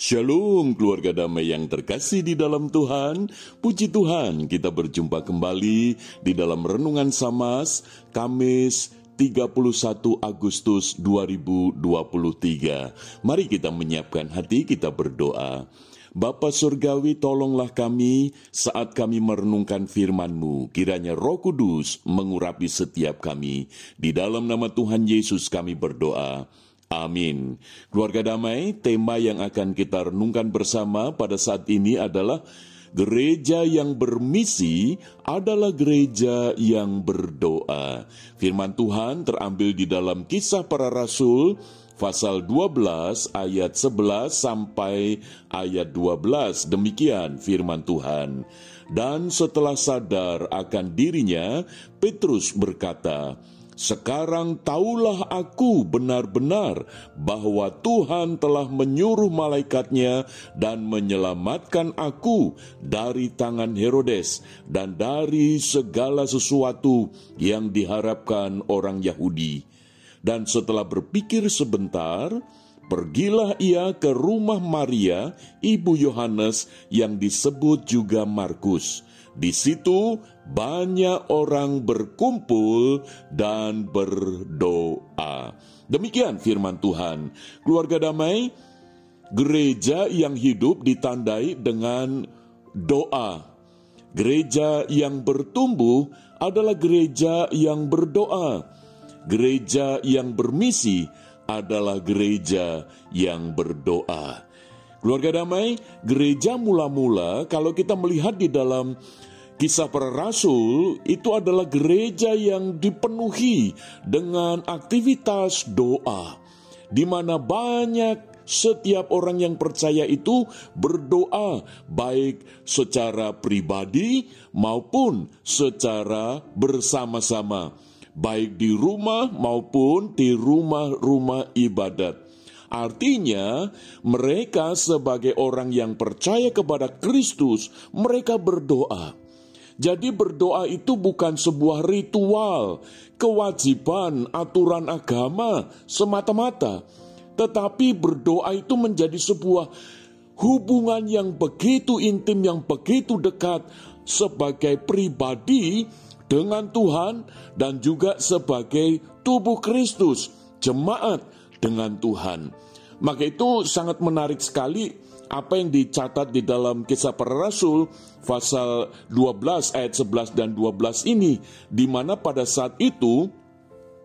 Shalom keluarga damai yang terkasih di dalam Tuhan Puji Tuhan kita berjumpa kembali di dalam Renungan Samas Kamis 31 Agustus 2023 Mari kita menyiapkan hati kita berdoa Bapa Surgawi tolonglah kami saat kami merenungkan firman-Mu. Kiranya roh kudus mengurapi setiap kami. Di dalam nama Tuhan Yesus kami berdoa. Amin. Keluarga damai, tema yang akan kita renungkan bersama pada saat ini adalah gereja yang bermisi adalah gereja yang berdoa. Firman Tuhan terambil di dalam Kisah Para Rasul pasal 12 ayat 11 sampai ayat 12. Demikian firman Tuhan. Dan setelah sadar akan dirinya, Petrus berkata, sekarang taulah aku benar-benar bahwa Tuhan telah menyuruh malaikatnya dan menyelamatkan aku dari tangan Herodes dan dari segala sesuatu yang diharapkan orang Yahudi. Dan setelah berpikir sebentar, pergilah ia ke rumah Maria, ibu Yohanes yang disebut juga Markus di situ banyak orang berkumpul dan berdoa. Demikian firman Tuhan. Keluarga damai, gereja yang hidup ditandai dengan doa. Gereja yang bertumbuh adalah gereja yang berdoa. Gereja yang bermisi adalah gereja yang berdoa. Keluarga damai, gereja mula-mula kalau kita melihat di dalam kisah para rasul itu adalah gereja yang dipenuhi dengan aktivitas doa di mana banyak setiap orang yang percaya itu berdoa baik secara pribadi maupun secara bersama-sama baik di rumah maupun di rumah-rumah ibadat. Artinya, mereka sebagai orang yang percaya kepada Kristus, mereka berdoa. Jadi, berdoa itu bukan sebuah ritual, kewajiban, aturan agama semata-mata, tetapi berdoa itu menjadi sebuah hubungan yang begitu intim, yang begitu dekat sebagai pribadi dengan Tuhan dan juga sebagai tubuh Kristus, jemaat dengan Tuhan. Maka itu sangat menarik sekali apa yang dicatat di dalam kisah para rasul pasal 12 ayat 11 dan 12 ini di mana pada saat itu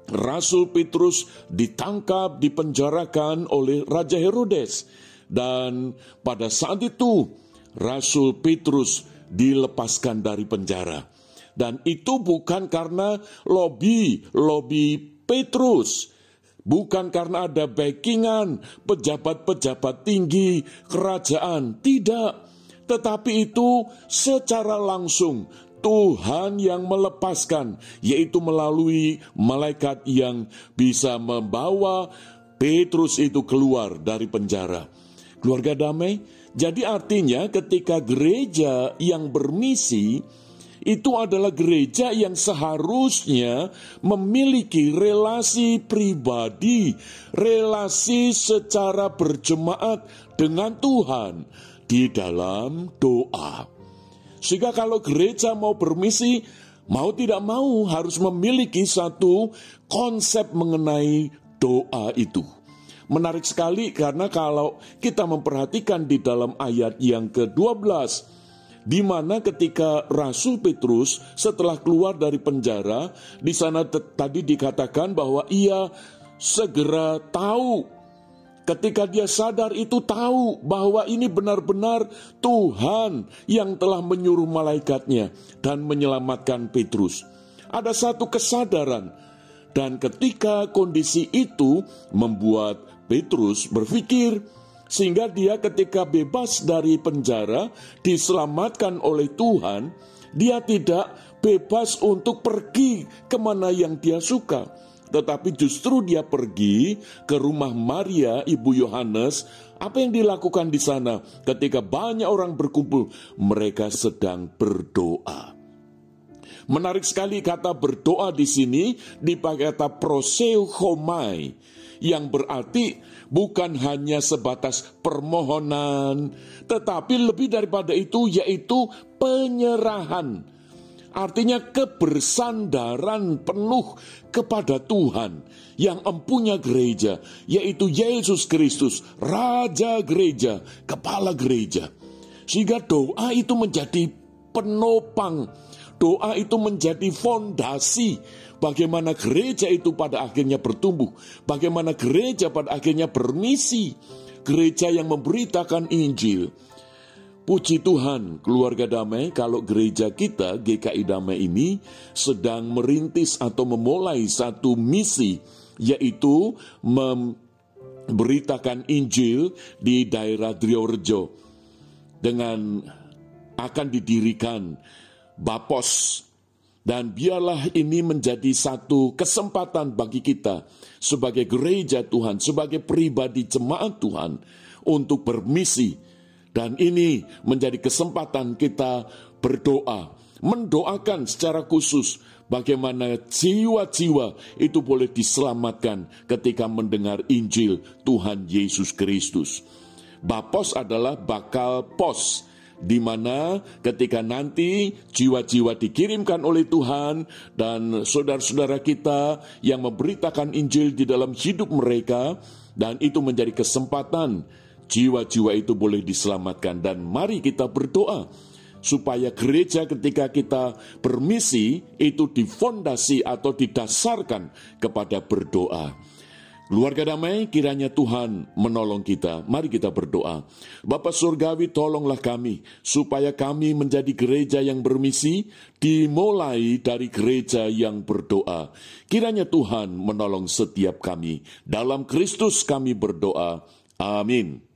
Rasul Petrus ditangkap, dipenjarakan oleh Raja Herodes. Dan pada saat itu Rasul Petrus dilepaskan dari penjara. Dan itu bukan karena lobby, lobby Petrus, Bukan karena ada backingan pejabat-pejabat tinggi kerajaan, tidak. Tetapi itu secara langsung Tuhan yang melepaskan, yaitu melalui malaikat yang bisa membawa Petrus itu keluar dari penjara. Keluarga damai, jadi artinya ketika gereja yang bermisi itu adalah gereja yang seharusnya memiliki relasi pribadi, relasi secara berjemaat dengan Tuhan di dalam doa. Sehingga kalau gereja mau bermisi, mau tidak mau harus memiliki satu konsep mengenai doa itu. Menarik sekali karena kalau kita memperhatikan di dalam ayat yang ke-12 di mana ketika Rasul Petrus setelah keluar dari penjara, di sana tadi dikatakan bahwa ia segera tahu ketika dia sadar itu tahu bahwa ini benar-benar Tuhan yang telah menyuruh malaikatnya dan menyelamatkan Petrus. Ada satu kesadaran dan ketika kondisi itu membuat Petrus berpikir, sehingga dia ketika bebas dari penjara, diselamatkan oleh Tuhan, dia tidak bebas untuk pergi ke mana yang dia suka. Tetapi justru dia pergi ke rumah Maria, ibu Yohanes. Apa yang dilakukan di sana ketika banyak orang berkumpul? Mereka sedang berdoa. Menarik sekali kata berdoa di sini dipakai kata proseuchomai yang berarti bukan hanya sebatas permohonan, tetapi lebih daripada itu, yaitu penyerahan. Artinya kebersandaran penuh kepada Tuhan yang empunya gereja, yaitu Yesus Kristus, Raja Gereja, Kepala Gereja. Sehingga doa itu menjadi penopang, doa itu menjadi fondasi bagaimana gereja itu pada akhirnya bertumbuh, bagaimana gereja pada akhirnya bermisi, gereja yang memberitakan Injil, Puji Tuhan, keluarga damai, kalau gereja kita, GKI Damai ini, sedang merintis atau memulai satu misi, yaitu memberitakan Injil di daerah Driorejo dengan akan didirikan Bapos dan biarlah ini menjadi satu kesempatan bagi kita sebagai gereja Tuhan, sebagai pribadi jemaat Tuhan untuk bermisi dan ini menjadi kesempatan kita berdoa, mendoakan secara khusus bagaimana jiwa-jiwa itu boleh diselamatkan ketika mendengar Injil Tuhan Yesus Kristus. Bapos adalah bakal pos di mana ketika nanti jiwa-jiwa dikirimkan oleh Tuhan dan saudara-saudara kita yang memberitakan Injil di dalam hidup mereka dan itu menjadi kesempatan jiwa-jiwa itu boleh diselamatkan dan mari kita berdoa supaya gereja ketika kita bermisi itu difondasi atau didasarkan kepada berdoa. Keluarga damai, kiranya Tuhan menolong kita. Mari kita berdoa. Bapak Surgawi, tolonglah kami, supaya kami menjadi gereja yang bermisi, dimulai dari gereja yang berdoa. Kiranya Tuhan menolong setiap kami. Dalam Kristus kami berdoa. Amin.